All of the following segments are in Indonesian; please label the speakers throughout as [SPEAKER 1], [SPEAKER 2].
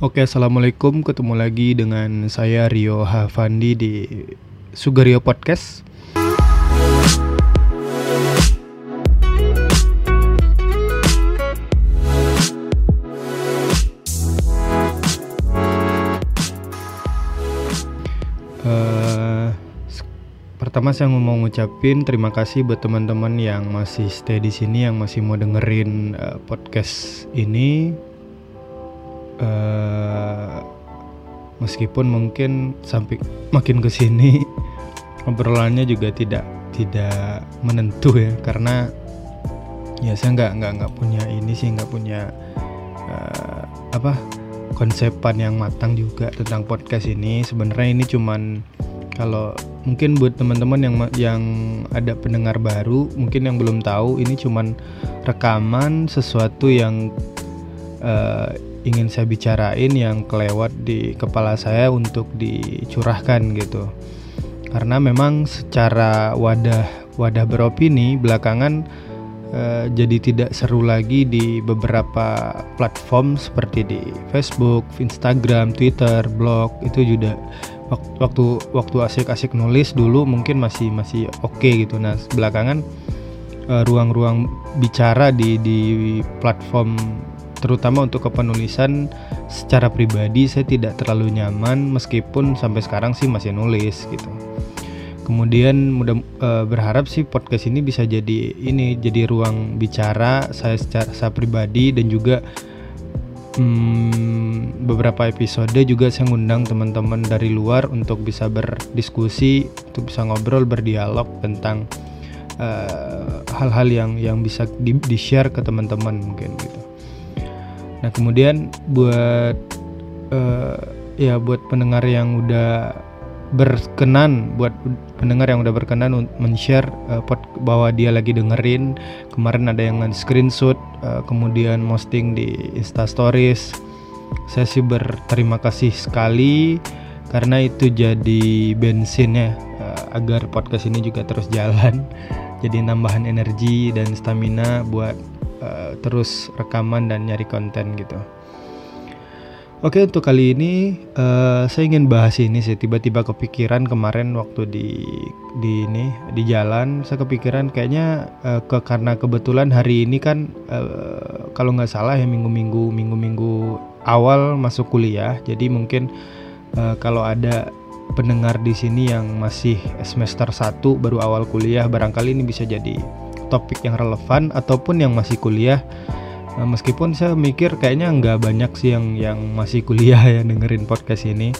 [SPEAKER 1] Oke, assalamualaikum. Ketemu lagi dengan saya Rio Havandi di Sugario Podcast. Eh, pertama saya mau ngucapin terima kasih buat teman-teman yang masih stay di sini, yang masih mau dengerin eh, podcast ini. Eh meskipun mungkin sampai makin ke sini obrolannya juga tidak tidak menentu ya. Karena ya saya nggak nggak nggak punya ini sih nggak punya eh, apa konsepan yang matang juga tentang podcast ini. Sebenarnya ini cuman kalau mungkin buat teman-teman yang yang ada pendengar baru mungkin yang belum tahu ini cuman rekaman sesuatu yang eh, ingin saya bicarain yang kelewat di kepala saya untuk dicurahkan gitu. Karena memang secara wadah wadah beropini belakangan eh, jadi tidak seru lagi di beberapa platform seperti di Facebook, Instagram, Twitter, blog itu juga wak- waktu waktu asik-asik nulis dulu mungkin masih masih oke gitu. Nah belakangan eh, ruang-ruang bicara di di platform terutama untuk kepenulisan secara pribadi saya tidak terlalu nyaman meskipun sampai sekarang sih masih nulis gitu. Kemudian mudah eh, berharap sih podcast ini bisa jadi ini jadi ruang bicara saya secara saya pribadi dan juga hmm, beberapa episode juga saya ngundang teman-teman dari luar untuk bisa berdiskusi, untuk bisa ngobrol berdialog tentang eh, hal-hal yang yang bisa di, di share ke teman-teman mungkin gitu. Nah kemudian buat eh, ya buat pendengar yang udah berkenan, buat pendengar yang udah berkenan men-share eh, pod- bahwa dia lagi dengerin, kemarin ada yang screenshot, eh, kemudian posting di Insta Stories. Saya sih berterima kasih sekali karena itu jadi bensin ya agar podcast ini juga terus jalan. Jadi nambahan energi dan stamina buat eh, terus rekaman dan nyari konten gitu. Oke untuk kali ini eh, saya ingin bahas ini sih tiba-tiba kepikiran kemarin waktu di di ini di jalan saya kepikiran kayaknya eh, ke karena kebetulan hari ini kan eh, kalau nggak salah ya minggu-minggu minggu-minggu awal masuk kuliah jadi mungkin eh, kalau ada pendengar di sini yang masih semester 1 baru awal kuliah barangkali ini bisa jadi topik yang relevan ataupun yang masih kuliah. Nah, meskipun saya mikir kayaknya nggak banyak sih yang yang masih kuliah ya dengerin podcast ini.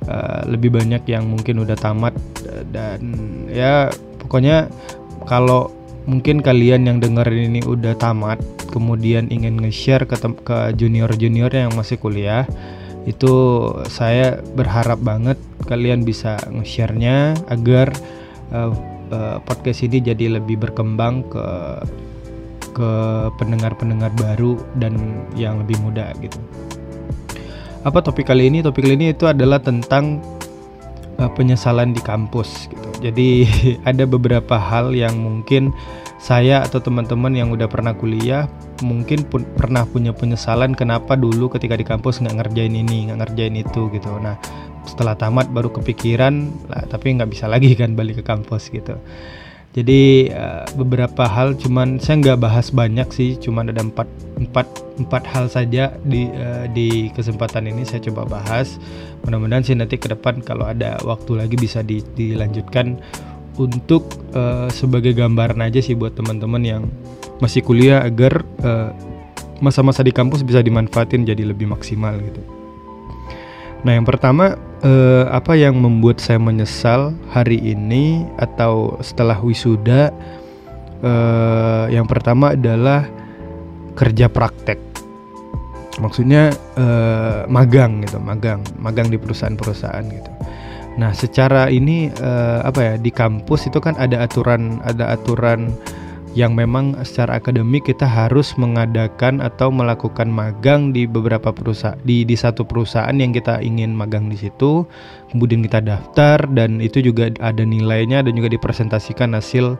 [SPEAKER 1] Eh, lebih banyak yang mungkin udah tamat eh, dan ya pokoknya kalau mungkin kalian yang dengerin ini udah tamat kemudian ingin nge-share ke ke junior-junior yang masih kuliah itu saya berharap banget kalian bisa nge-share-nya agar eh, eh, podcast ini jadi lebih berkembang ke ke pendengar-pendengar baru dan yang lebih muda gitu. Apa topik kali ini? Topik kali ini itu adalah tentang uh, penyesalan di kampus gitu. Jadi ada beberapa hal yang mungkin saya atau teman-teman yang udah pernah kuliah mungkin pun pernah punya penyesalan kenapa dulu ketika di kampus nggak ngerjain ini nggak ngerjain itu gitu. Nah setelah tamat baru kepikiran lah tapi nggak bisa lagi kan balik ke kampus gitu. Jadi eh, beberapa hal cuman saya nggak bahas banyak sih, cuman ada empat empat empat hal saja di eh, di kesempatan ini saya coba bahas. Mudah-mudahan sih nanti ke depan kalau ada waktu lagi bisa di- dilanjutkan untuk eh, sebagai gambaran aja sih buat teman-teman yang masih kuliah agar eh, masa-masa di kampus bisa dimanfaatin jadi lebih maksimal gitu. Nah, yang pertama eh, apa yang membuat saya menyesal hari ini atau setelah wisuda? eh, yang pertama adalah kerja praktek. Maksudnya eh, magang gitu, magang, magang di perusahaan-perusahaan gitu. Nah, secara ini eh, apa ya di kampus itu kan ada aturan, ada aturan yang memang secara akademik kita harus mengadakan atau melakukan magang di beberapa perusahaan di di satu perusahaan yang kita ingin magang di situ. Kemudian kita daftar dan itu juga ada nilainya dan juga dipresentasikan hasil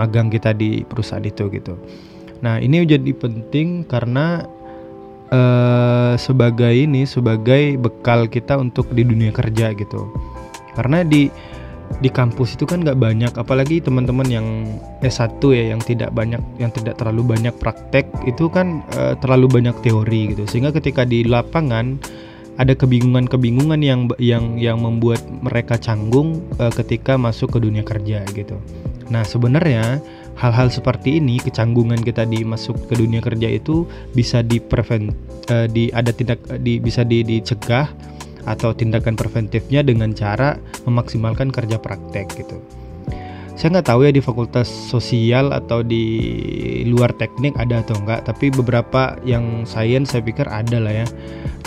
[SPEAKER 1] magang kita di perusahaan itu gitu. Nah ini jadi penting karena uh, sebagai ini sebagai bekal kita untuk di dunia kerja gitu. Karena di di kampus itu kan nggak banyak apalagi teman-teman yang S1 ya yang tidak banyak yang tidak terlalu banyak praktek itu kan uh, terlalu banyak teori gitu sehingga ketika di lapangan ada kebingungan-kebingungan yang yang yang membuat mereka canggung uh, ketika masuk ke dunia kerja gitu. Nah, sebenarnya hal-hal seperti ini kecanggungan kita di masuk ke dunia kerja itu bisa diprevent uh, di ada tindak di bisa di, dicegah atau tindakan preventifnya dengan cara memaksimalkan kerja praktek gitu. Saya nggak tahu ya di fakultas sosial atau di luar teknik ada atau enggak, tapi beberapa yang sains saya pikir ada lah ya.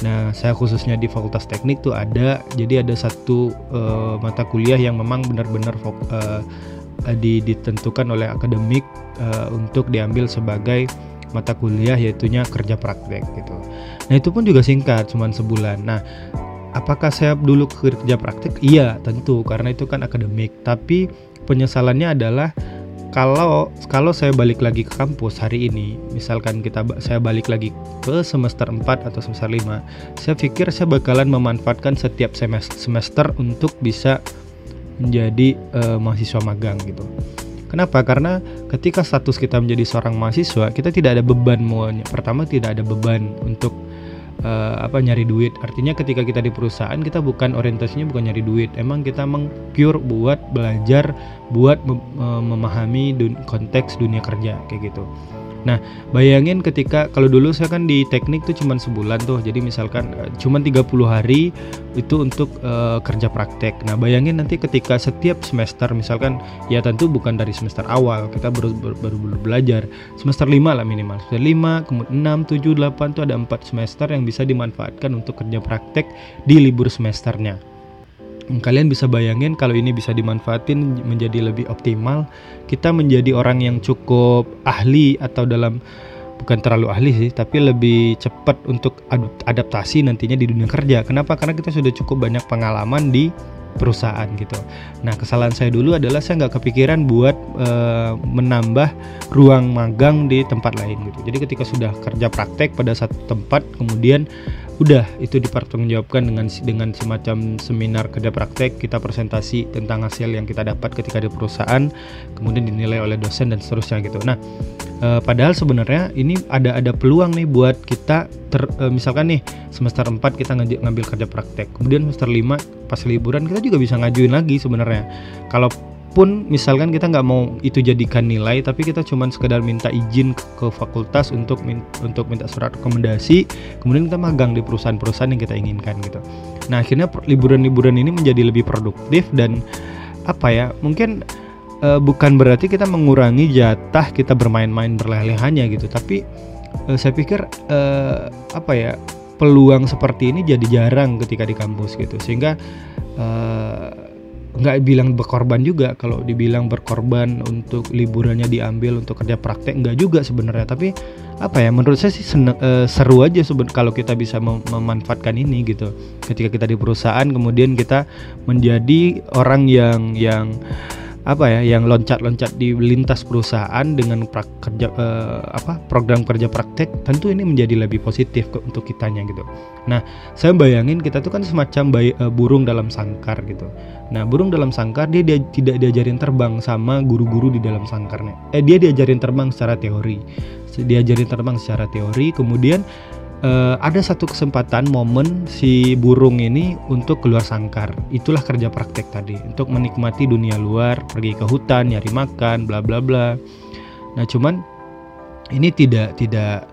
[SPEAKER 1] Nah, saya khususnya di fakultas teknik tuh ada, jadi ada satu uh, mata kuliah yang memang benar-benar uh, di, ditentukan oleh akademik uh, untuk diambil sebagai mata kuliah yaitunya kerja praktek gitu. Nah itu pun juga singkat, cuma sebulan. Nah apakah saya dulu kerja praktik? Iya, tentu karena itu kan akademik. Tapi penyesalannya adalah kalau kalau saya balik lagi ke kampus hari ini, misalkan kita saya balik lagi ke semester 4 atau semester 5, saya pikir saya bakalan memanfaatkan setiap semester, semester untuk bisa menjadi uh, mahasiswa magang gitu. Kenapa? Karena ketika status kita menjadi seorang mahasiswa, kita tidak ada beban mau pertama tidak ada beban untuk uh, apa nyari duit. Artinya ketika kita di perusahaan kita bukan orientasinya bukan nyari duit. Emang kita meng pure buat belajar, buat mem memahami dun konteks dunia kerja kayak gitu. Nah, bayangin ketika kalau dulu saya kan di teknik tuh cuma sebulan tuh. Jadi misalkan uh, cuma 30 hari itu untuk uh, kerja praktek. Nah, bayangin nanti ketika setiap semester misalkan ya tentu bukan dari semester awal, kita baru baru, baru, baru belajar. Semester 5 lah minimal. Semester 5, kemudian 6, 7, 8 tuh ada 4 semester yang bisa dimanfaatkan untuk kerja praktek di libur semesternya kalian bisa bayangin kalau ini bisa dimanfaatin menjadi lebih optimal kita menjadi orang yang cukup ahli atau dalam bukan terlalu ahli sih tapi lebih cepat untuk adaptasi nantinya di dunia kerja kenapa karena kita sudah cukup banyak pengalaman di perusahaan gitu. Nah kesalahan saya dulu adalah saya nggak kepikiran buat e, menambah ruang magang di tempat lain gitu. Jadi ketika sudah kerja praktek pada satu tempat kemudian udah itu dipertanggungjawabkan dengan dengan semacam seminar kerja praktek kita presentasi tentang hasil yang kita dapat ketika di perusahaan kemudian dinilai oleh dosen dan seterusnya gitu. Nah e, padahal sebenarnya ini ada ada peluang nih buat kita ter, e, misalkan nih semester 4 kita ngambil kerja praktek kemudian semester 5 pas liburan kita juga bisa ngajuin lagi sebenarnya. Kalau pun misalkan kita nggak mau itu jadikan nilai tapi kita cuma sekedar minta izin ke, fakultas untuk min, untuk minta surat rekomendasi kemudian kita magang di perusahaan-perusahaan yang kita inginkan gitu. Nah akhirnya liburan-liburan ini menjadi lebih produktif dan apa ya mungkin uh, bukan berarti kita mengurangi jatah kita bermain-main berleleh-lehanya gitu. Tapi uh, saya pikir uh, apa ya peluang seperti ini jadi jarang ketika di kampus gitu. Sehingga uh, nggak bilang berkorban juga kalau dibilang berkorban untuk liburannya diambil untuk kerja praktek nggak juga sebenarnya. Tapi apa ya menurut saya sih seneng, uh, seru aja seben kalau kita bisa mem memanfaatkan ini gitu. Ketika kita di perusahaan kemudian kita menjadi orang yang yang apa ya yang loncat-loncat di lintas perusahaan dengan kerja uh, apa program kerja praktek tentu ini menjadi lebih positif ke, untuk kitanya gitu. Nah, saya bayangin kita tuh kan semacam bayi, uh, burung dalam sangkar gitu. Nah, burung dalam sangkar dia, dia tidak diajarin terbang sama guru-guru di dalam sangkarnya. Eh dia diajarin terbang secara teori. Diajarin terbang secara teori kemudian uh, ada satu kesempatan momen si burung ini untuk keluar sangkar. Itulah kerja praktek tadi, untuk menikmati dunia luar, pergi ke hutan, nyari makan, bla bla bla. Nah, cuman ini tidak tidak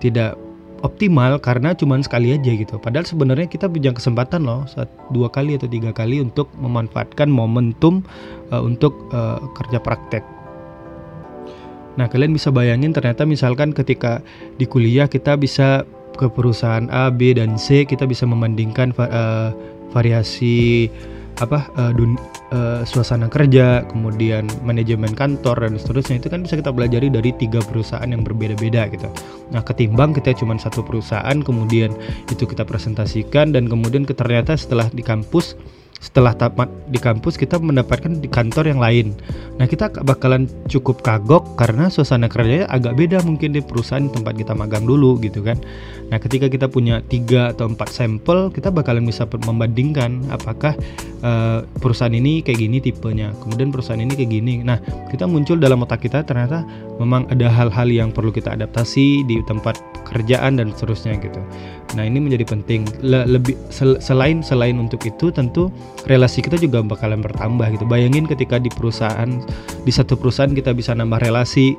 [SPEAKER 1] tidak optimal karena cuman sekali aja gitu. Padahal sebenarnya kita punya kesempatan loh dua kali atau tiga kali untuk memanfaatkan momentum uh, untuk uh, kerja praktek. Nah, kalian bisa bayangin ternyata misalkan ketika di kuliah kita bisa ke perusahaan A, B dan C kita bisa membandingkan uh, variasi apa uh, dun, uh, suasana kerja, kemudian manajemen kantor dan seterusnya itu kan bisa kita pelajari dari tiga perusahaan yang berbeda-beda gitu. Nah, ketimbang kita cuma satu perusahaan kemudian itu kita presentasikan dan kemudian ternyata setelah di kampus setelah tamat di kampus kita mendapatkan di kantor yang lain. Nah kita bakalan cukup kagok karena suasana kerjanya agak beda mungkin di perusahaan tempat kita magang dulu gitu kan. Nah ketika kita punya tiga atau empat sampel kita bakalan bisa membandingkan apakah uh, perusahaan ini kayak gini tipenya, kemudian perusahaan ini kayak gini. Nah kita muncul dalam otak kita ternyata memang ada hal-hal yang perlu kita adaptasi di tempat kerjaan dan seterusnya gitu. Nah ini menjadi penting. Le lebih sel selain selain untuk itu tentu relasi kita juga bakalan bertambah gitu. Bayangin ketika di perusahaan di satu perusahaan kita bisa nambah relasi,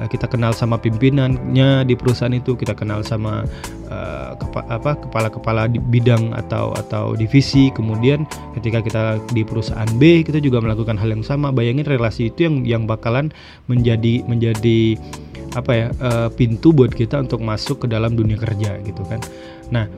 [SPEAKER 1] uh, kita kenal sama pimpinannya di perusahaan itu, kita kenal sama uh, kepa apa kepala-kepala di bidang atau atau divisi. Kemudian ketika kita di perusahaan B kita juga melakukan hal yang sama. Bayangin relasi itu yang yang bakalan menjadi menjadi apa ya uh, pintu buat kita untuk masuk ke dalam dunia kerja gitu kan. Nah,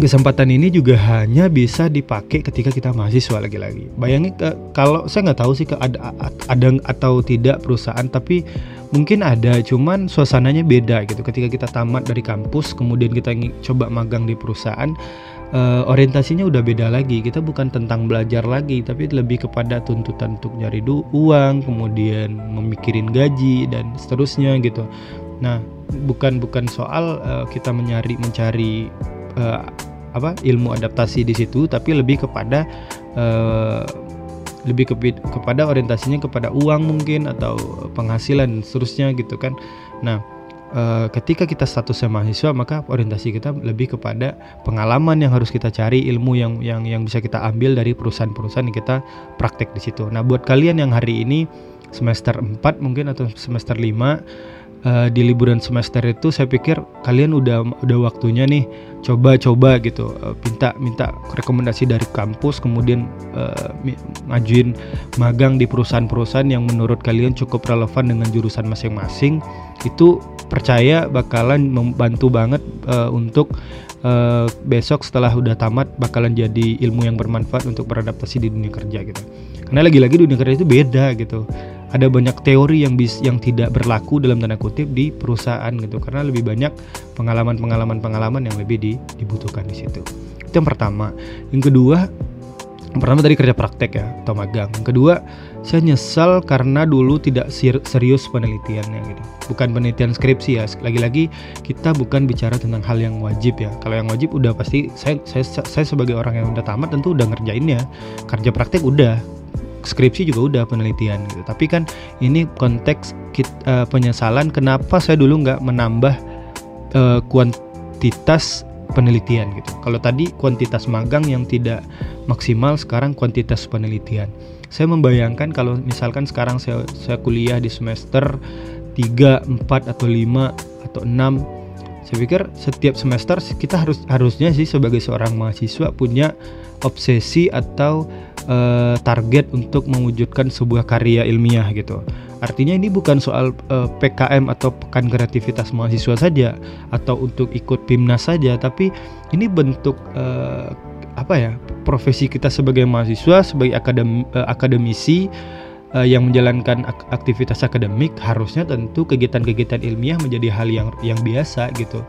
[SPEAKER 1] kesempatan ini juga hanya bisa dipakai ketika kita mahasiswa lagi-lagi. Bayangin ke, kalau saya nggak tahu sih ke ada ada atau tidak perusahaan, tapi mungkin ada, cuman suasananya beda gitu. Ketika kita tamat dari kampus, kemudian kita coba magang di perusahaan, uh, orientasinya udah beda lagi. Kita bukan tentang belajar lagi, tapi lebih kepada tuntutan untuk nyari du uang, kemudian memikirin gaji dan seterusnya gitu. Nah, bukan bukan soal uh, kita mencari mencari uh, apa ilmu adaptasi di situ, tapi lebih kepada uh, lebih ke, kepada orientasinya kepada uang mungkin atau penghasilan seterusnya gitu kan. Nah, uh, ketika kita statusnya mahasiswa maka orientasi kita lebih kepada pengalaman yang harus kita cari ilmu yang yang yang bisa kita ambil dari perusahaan-perusahaan yang kita praktek di situ. Nah, buat kalian yang hari ini semester 4 mungkin atau semester 5 uh, di liburan semester itu saya pikir kalian udah udah waktunya nih coba-coba gitu uh, minta minta rekomendasi dari kampus kemudian uh, ngajuin magang di perusahaan-perusahaan yang menurut kalian cukup relevan dengan jurusan masing-masing itu percaya bakalan membantu banget uh, untuk uh, besok setelah udah tamat bakalan jadi ilmu yang bermanfaat untuk beradaptasi di dunia kerja gitu. Karena lagi-lagi dunia kerja itu beda gitu. Ada banyak teori yang bis yang tidak berlaku dalam tanda kutip di perusahaan gitu karena lebih banyak pengalaman-pengalaman pengalaman yang lebih di, dibutuhkan di situ. Itu yang pertama. Yang kedua, yang pertama tadi kerja praktek ya atau magang. Yang kedua, saya nyesal karena dulu tidak serius penelitiannya gitu. Bukan penelitian skripsi ya. Lagi-lagi kita bukan bicara tentang hal yang wajib ya. Kalau yang wajib udah pasti saya saya saya sebagai orang yang udah tamat tentu udah ngerjainnya. Kerja praktek udah. Skripsi juga udah penelitian gitu. Tapi kan ini konteks kita, uh, eh, penyesalan kenapa saya dulu nggak menambah uh, kuantitas penelitian gitu. Kalau tadi kuantitas magang yang tidak maksimal, sekarang kuantitas penelitian saya membayangkan kalau misalkan sekarang saya, saya kuliah di semester 3, 4 atau 5 atau 6 saya pikir setiap semester kita harus harusnya sih sebagai seorang mahasiswa punya obsesi atau uh, target untuk mewujudkan sebuah karya ilmiah gitu. Artinya ini bukan soal uh, eh, PKM atau pekan kreativitas mahasiswa saja atau untuk ikut PIMNAS saja, tapi ini bentuk uh, apa ya profesi kita sebagai mahasiswa sebagai akadem, uh, akademisi uh, yang menjalankan ak aktivitas akademik harusnya tentu kegiatan-kegiatan ilmiah menjadi hal yang yang biasa gitu.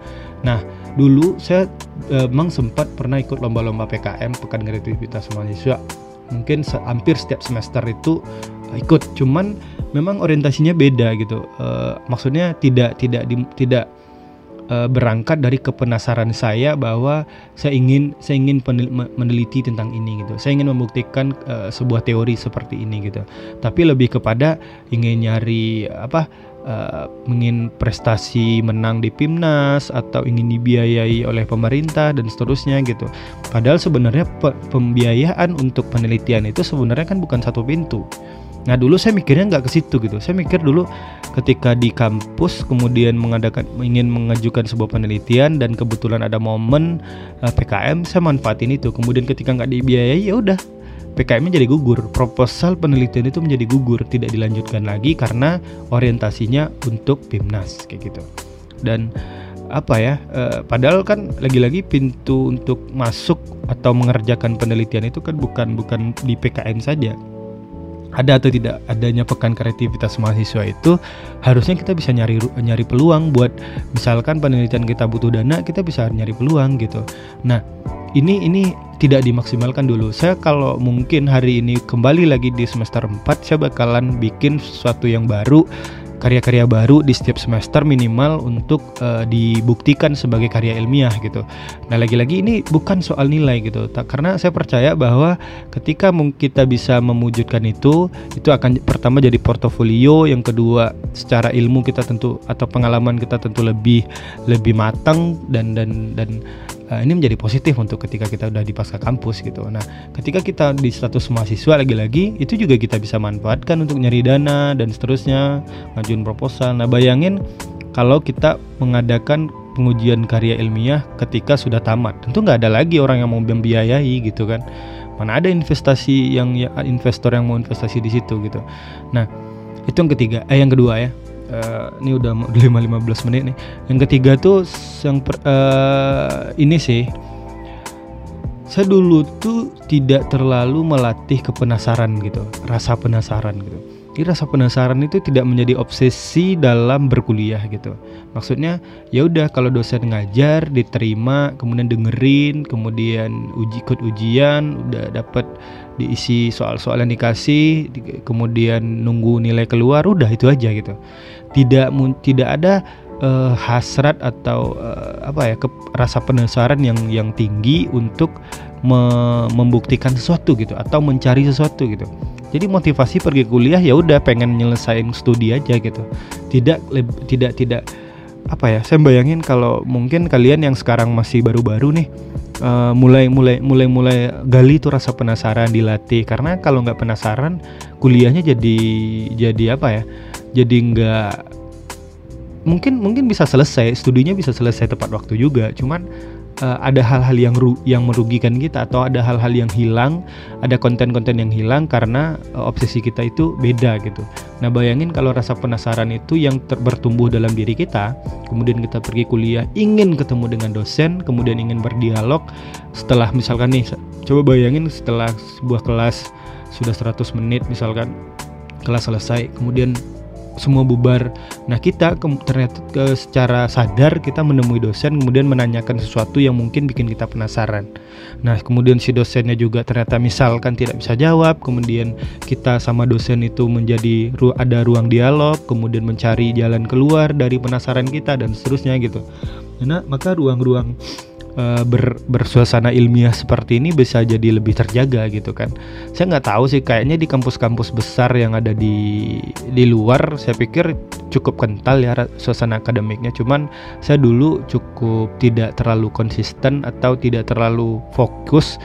[SPEAKER 1] Nah dulu saya uh, sempat pernah ikut lomba-lomba PKM pekan kreativitas mahasiswa mungkin hampir setiap semester itu uh, ikut cuman memang orientasinya beda gitu uh, maksudnya tidak tidak di, tidak uh, berangkat dari kepenasaran saya bahwa saya ingin saya ingin meneliti tentang ini gitu. Saya ingin membuktikan uh, sebuah teori seperti ini gitu. Tapi lebih kepada ingin nyari apa uh, ingin prestasi menang di PIMNAS atau ingin dibiayai oleh pemerintah dan seterusnya gitu. Padahal sebenarnya pe pembiayaan untuk penelitian itu sebenarnya kan bukan satu pintu. Nah dulu saya mikirnya nggak ke situ gitu. Saya mikir dulu ketika di kampus kemudian mengadakan ingin mengajukan sebuah penelitian dan kebetulan ada momen uh, eh, PKM, saya manfaatin itu. Kemudian ketika nggak dibiayai ya udah PKM jadi gugur. Proposal penelitian itu menjadi gugur, tidak dilanjutkan lagi karena orientasinya untuk PIMNAS kayak gitu. Dan apa ya? Uh, padahal kan lagi-lagi pintu untuk masuk atau mengerjakan penelitian itu kan bukan bukan di PKM saja ada atau tidak adanya pekan kreativitas mahasiswa itu harusnya kita bisa nyari nyari peluang buat misalkan penelitian kita butuh dana kita bisa nyari peluang gitu nah ini ini tidak dimaksimalkan dulu. Saya kalau mungkin hari ini kembali lagi di semester 4 saya bakalan bikin sesuatu yang baru karya-karya baru di setiap semester minimal untuk uh, dibuktikan sebagai karya ilmiah gitu. Nah lagi-lagi ini bukan soal nilai gitu, tak karena saya percaya bahwa ketika kita bisa memujudkan itu, itu akan pertama jadi portofolio, yang kedua secara ilmu kita tentu atau pengalaman kita tentu lebih lebih matang dan dan dan uh, ini menjadi positif untuk ketika kita udah di pasca kampus gitu. Nah, ketika kita di status mahasiswa lagi-lagi itu juga kita bisa manfaatkan untuk nyari dana dan seterusnya, ngajuin proposal. Nah, bayangin kalau kita mengadakan pengujian karya ilmiah ketika sudah tamat, tentu nggak ada lagi orang yang mau membiayai gitu kan. Mana ada investasi yang ya, investor yang mau investasi di situ gitu. Nah, itu yang ketiga, eh yang kedua ya uh, ini udah 5-15 menit nih. Yang ketiga tuh yang per, uh, ini sih saya dulu tuh tidak terlalu melatih kepenasaran gitu, rasa penasaran gitu. Jadi rasa penasaran itu tidak menjadi obsesi dalam berkuliah gitu. Maksudnya ya udah kalau dosen ngajar diterima, kemudian dengerin, kemudian uji ikut ujian, udah dapat diisi soal-soal yang dikasih, kemudian nunggu nilai keluar, udah itu aja gitu tidak tidak ada uh, hasrat atau uh, apa ya ke, rasa penasaran yang yang tinggi untuk me, membuktikan sesuatu gitu atau mencari sesuatu gitu. Jadi motivasi pergi kuliah ya udah pengen nyelesain studi aja gitu. Tidak tidak tidak apa ya? Saya bayangin kalau mungkin kalian yang sekarang masih baru-baru nih uh, mulai mulai mulai mulai gali tuh rasa penasaran dilatih karena kalau nggak penasaran kuliahnya jadi jadi apa ya? Jadi nggak mungkin mungkin bisa selesai studinya bisa selesai tepat waktu juga. Cuman uh, ada hal-hal yang ru yang merugikan kita atau ada hal-hal yang hilang ada konten-konten yang hilang karena uh, obsesi kita itu beda gitu. Nah bayangin kalau rasa penasaran itu yang bertumbuh dalam diri kita kemudian kita pergi kuliah ingin ketemu dengan dosen kemudian ingin berdialog setelah misalkan nih coba bayangin setelah sebuah kelas sudah 100 menit misalkan kelas selesai kemudian semua bubar. Nah kita ke, ternyata ke, secara sadar kita menemui dosen kemudian menanyakan sesuatu yang mungkin bikin kita penasaran. Nah kemudian si dosennya juga ternyata misalkan tidak bisa jawab, kemudian kita sama dosen itu menjadi ru ada ruang dialog, kemudian mencari jalan keluar dari penasaran kita dan seterusnya gitu. Nah maka ruang-ruang uh, ber, bersuasana ilmiah seperti ini bisa jadi lebih terjaga gitu kan. Saya nggak tahu sih kayaknya di kampus-kampus besar yang ada di di luar saya pikir cukup kental ya suasana akademiknya. Cuman saya dulu cukup tidak terlalu konsisten atau tidak terlalu fokus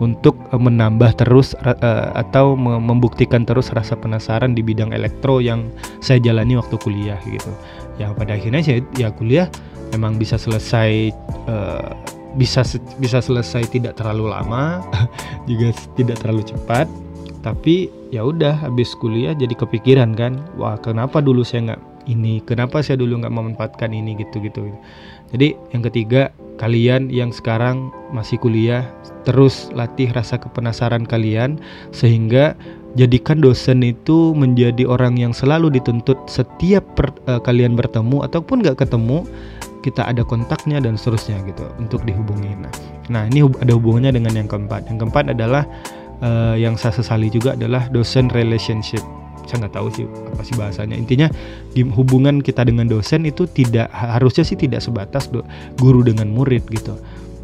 [SPEAKER 1] untuk menambah terus uh, atau membuktikan terus rasa penasaran di bidang elektro yang saya jalani waktu kuliah gitu. Yang pada akhirnya saya ya kuliah memang bisa selesai uh, bisa bisa selesai tidak terlalu lama juga tidak terlalu cepat. Tapi ya udah habis kuliah jadi kepikiran kan wah kenapa dulu saya nggak ini? Kenapa saya dulu nggak memanfaatkan ini? Gitu gitu jadi yang ketiga kalian yang sekarang masih kuliah terus latih rasa kepenasaran kalian sehingga jadikan dosen itu menjadi orang yang selalu dituntut setiap per, uh, kalian bertemu ataupun nggak ketemu kita ada kontaknya dan seterusnya gitu untuk dihubungi. Nah, nah ini ada hubungannya dengan yang keempat. Yang keempat adalah uh, yang saya sesali juga adalah dosen relationship. Saya nggak tahu sih apa sih bahasanya. Intinya hubungan kita dengan dosen itu tidak harusnya sih tidak sebatas guru dengan murid gitu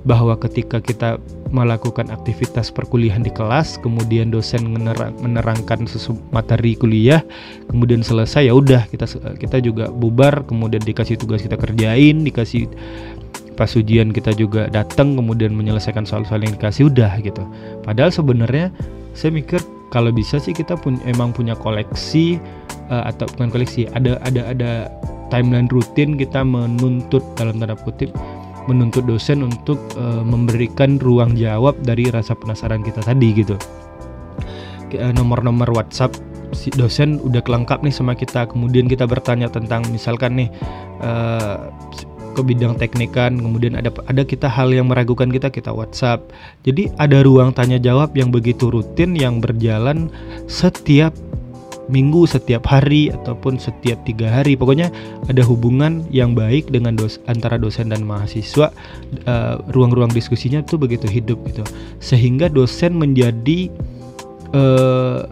[SPEAKER 1] bahwa ketika kita melakukan aktivitas perkuliahan di kelas, kemudian dosen menerang, menerangkan materi kuliah, kemudian selesai ya udah kita kita juga bubar, kemudian dikasih tugas kita kerjain, dikasih pas ujian kita juga datang kemudian menyelesaikan soal-soal yang dikasih udah gitu. Padahal sebenarnya saya mikir kalau bisa sih kita pun emang punya koleksi uh, atau bukan koleksi, ada ada ada timeline rutin kita menuntut dalam tanda kutip menuntut dosen untuk uh, memberikan ruang jawab dari rasa penasaran kita tadi gitu. Eh, nomor-nomor WhatsApp si dosen udah kelengkap nih sama kita. Kemudian kita bertanya tentang misalkan nih uh, ke bidang teknikan kemudian ada ada kita hal yang meragukan kita kita WhatsApp. Jadi ada ruang tanya jawab yang begitu rutin yang berjalan setiap minggu, setiap hari ataupun setiap tiga hari. Pokoknya ada hubungan yang baik dengan dos antara dosen dan mahasiswa. Uh, ruang-ruang diskusinya tuh begitu hidup gitu, sehingga dosen menjadi uh,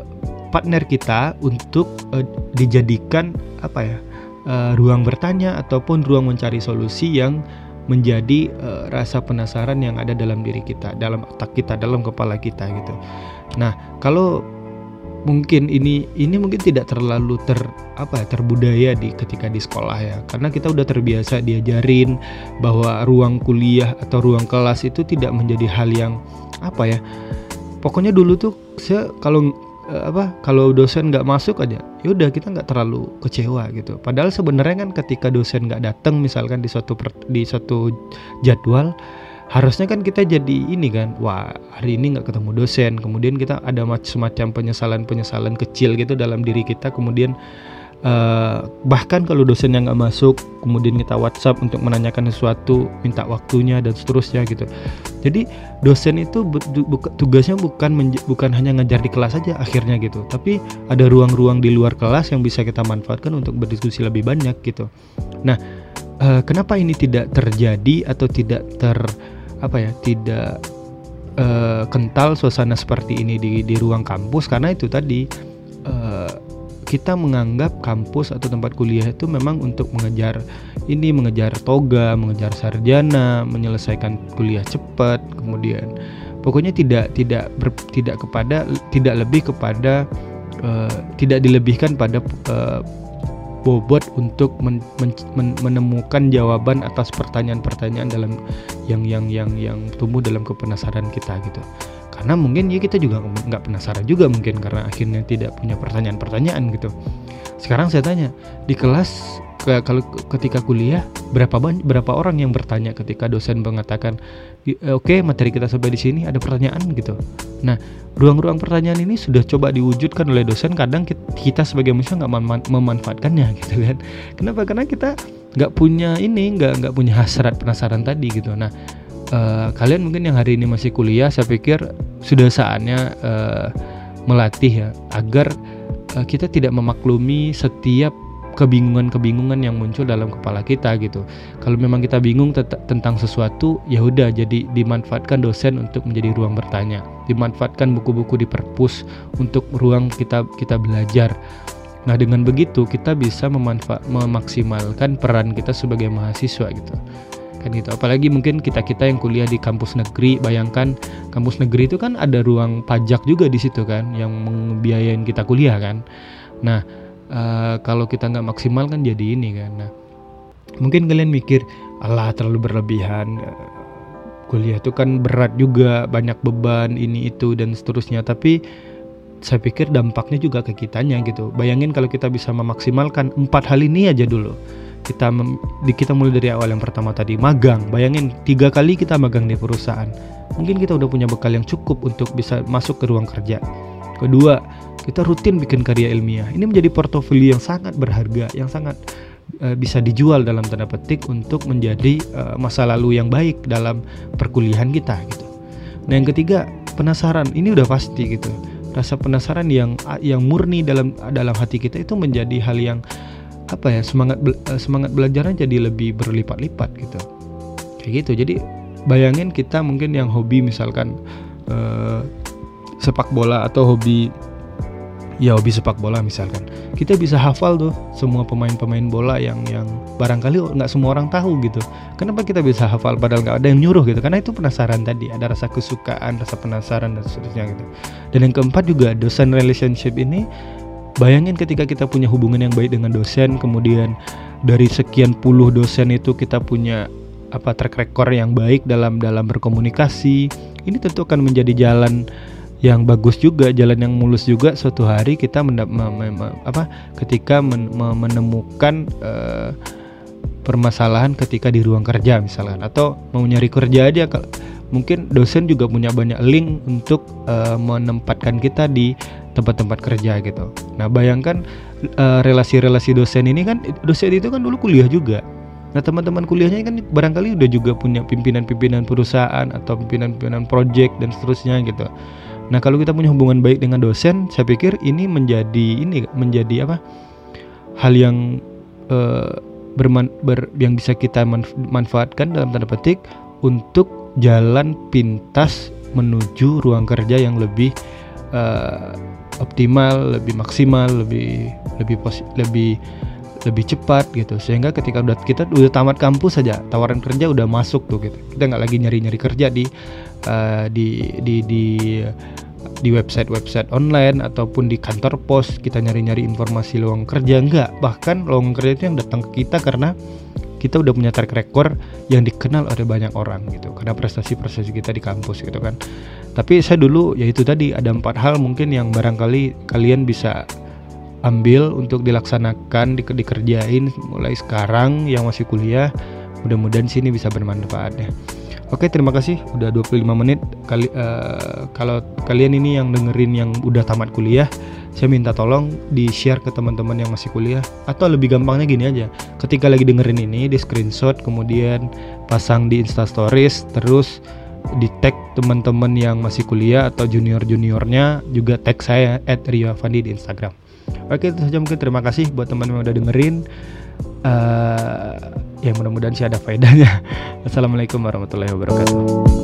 [SPEAKER 1] partner kita untuk uh, dijadikan apa ya uh, ruang bertanya ataupun ruang mencari solusi yang menjadi uh, rasa penasaran yang ada dalam diri kita, dalam otak kita, dalam kepala kita gitu. Nah, kalau mungkin ini ini mungkin tidak terlalu ter apa ya terbudaya di ketika di sekolah ya. Karena kita udah terbiasa diajarin bahwa ruang kuliah atau ruang kelas itu tidak menjadi hal yang apa ya pokoknya dulu tuh saya kalau eh, apa kalau dosen nggak masuk aja ya udah kita nggak terlalu kecewa gitu. Padahal sebenarnya kan ketika dosen nggak datang misalkan di suatu di suatu jadwal harusnya kan kita jadi ini kan wah hari ini nggak ketemu dosen kemudian kita ada semacam penyesalan penyesalan kecil gitu dalam diri kita kemudian uh, bahkan kalau dosen yang nggak masuk kemudian kita WhatsApp untuk menanyakan sesuatu minta waktunya dan seterusnya gitu. Jadi dosen itu bu tugasnya bukan bukan hanya ngajar di kelas saja akhirnya gitu tapi ada ruang-ruang di luar kelas yang bisa kita manfaatkan untuk berdiskusi lebih banyak gitu. Nah uh, kenapa ini tidak terjadi atau tidak ter apa ya tidak uh, kental suasana seperti ini di di ruang kampus. Karena itu tadi uh, kita menganggap kampus atau tempat kuliah itu memang untuk mengejar ini mengejar toga, mengejar sarjana, menyelesaikan kuliah cepat, kemudian pokoknya tidak tidak ber, tidak kepada tidak lebih kepada uh, tidak dilebihkan pada uh, bobot untuk men, men, men, menemukan jawaban atas pertanyaan-pertanyaan dalam yang yang yang yang tumbuh dalam kepenasaran kita gitu. Karena mungkin ya kita juga nggak penasaran juga mungkin karena akhirnya tidak punya pertanyaan-pertanyaan gitu. Sekarang saya tanya di kelas kalau ketika kuliah berapa banyak berapa orang yang bertanya ketika dosen mengatakan eh, oke okay, materi kita sampai di sini ada pertanyaan gitu. Nah ruang-ruang pertanyaan ini sudah coba diwujudkan oleh dosen kadang kita sebagai manusia nggak memanfaatkannya gitu kan. Kenapa? Karena kita nggak punya ini nggak nggak punya hasrat penasaran tadi gitu. Nah uh, kalian mungkin yang hari ini masih kuliah saya pikir sudah saatnya uh, melatih ya agar uh, kita tidak memaklumi setiap kebingungan-kebingungan yang muncul dalam kepala kita gitu. Kalau memang kita bingung tentang sesuatu, ya udah jadi dimanfaatkan dosen untuk menjadi ruang bertanya. Dimanfaatkan buku-buku di perpus untuk ruang kita kita belajar. Nah, dengan begitu kita bisa memanfaat memaksimalkan peran kita sebagai mahasiswa gitu. Kan gitu. Apalagi mungkin kita-kita yang kuliah di kampus negeri, bayangkan kampus negeri itu kan ada ruang pajak juga di situ kan yang membiayain kita kuliah kan. Nah, uh, kalau kita nggak maksimal kan jadi ini kan. Nah mungkin kalian mikir Allah terlalu berlebihan. Uh, kuliah itu kan berat juga banyak beban ini itu dan seterusnya. Tapi saya pikir dampaknya juga ke kitanya gitu. Bayangin kalau kita bisa memaksimalkan empat hal ini aja dulu. Kita mem, kita mulai dari awal yang pertama tadi magang. Bayangin tiga kali kita magang di perusahaan. Mungkin kita udah punya bekal yang cukup untuk bisa masuk ke ruang kerja. Kedua kita rutin bikin karya ilmiah. Ini menjadi portofolio yang sangat berharga, yang sangat uh, bisa dijual dalam tanda petik untuk menjadi uh, masa lalu yang baik dalam perkuliahan kita gitu. Nah, yang ketiga, penasaran. Ini udah pasti gitu. Rasa penasaran yang yang murni dalam dalam hati kita itu menjadi hal yang apa ya semangat uh, semangat belajarnya jadi lebih berlipat-lipat gitu kayak gitu jadi bayangin kita mungkin yang hobi misalkan uh, sepak bola atau hobi ya hobi sepak bola misalkan. Kita bisa hafal tuh semua pemain-pemain bola yang yang barangkali nggak semua orang tahu gitu. Kenapa kita bisa hafal padahal nggak ada yang nyuruh gitu? Karena itu penasaran tadi ada rasa kesukaan rasa penasaran dan seterusnya gitu. Dan yang keempat juga dosen relationship ini bayangin ketika kita punya hubungan yang baik dengan dosen kemudian dari sekian puluh dosen itu kita punya apa track record yang baik dalam dalam berkomunikasi ini tentu akan menjadi jalan yang bagus juga jalan yang mulus juga suatu hari kita mendap, me, me, me, apa ketika men, me, menemukan uh, permasalahan ketika di ruang kerja misalkan atau mau nyari kerja aja mungkin dosen juga punya banyak link untuk uh, menempatkan kita di tempat-tempat kerja gitu. Nah bayangkan relasi relasi-relasi dosen ini kan dosen itu kan dulu kuliah juga. Nah teman-teman kuliahnya kan barangkali udah juga punya pimpinan-pimpinan perusahaan atau pimpinan-pimpinan project dan seterusnya gitu. Nah, kalau kita punya hubungan baik dengan dosen, saya pikir ini menjadi ini menjadi apa? Hal yang uh, berman, ber, yang bisa kita manf manfaatkan dalam tanda petik untuk jalan pintas menuju ruang kerja yang lebih uh, optimal, lebih maksimal, lebih lebih lebih lebih cepat gitu. Sehingga ketika udah kita udah tamat kampus saja tawaran kerja udah masuk tuh gitu. Kita nggak lagi nyari nyari kerja di uh, di di di di website-website online ataupun di kantor pos. Kita nyari-nyari informasi lowongan kerja enggak bahkan lowongan kerja itu yang datang ke kita karena kita udah punya track record yang dikenal oleh banyak orang gitu. Karena prestasi-prestasi kita di kampus gitu kan. Tapi saya dulu ya itu tadi ada empat hal mungkin yang barangkali kalian bisa ambil untuk dilaksanakan di, dikerjain mulai sekarang yang masih kuliah mudah-mudahan sini bisa bermanfaat ya Oke, terima kasih udah 25 menit. Kali uh, kalau kalian ini yang dengerin yang udah tamat kuliah, saya minta tolong di-share ke teman-teman yang masih kuliah atau lebih gampangnya gini aja. Ketika lagi dengerin ini di screenshot kemudian pasang di Insta Stories terus di tag teman-teman yang masih kuliah atau junior-juniornya juga tag saya @riafandi di Instagram. Oke, itu saja mungkin terima kasih buat teman-teman yang udah dengerin. Uh, ya mudah-mudahan sih ada faedahnya. Assalamualaikum warahmatullahi wabarakatuh.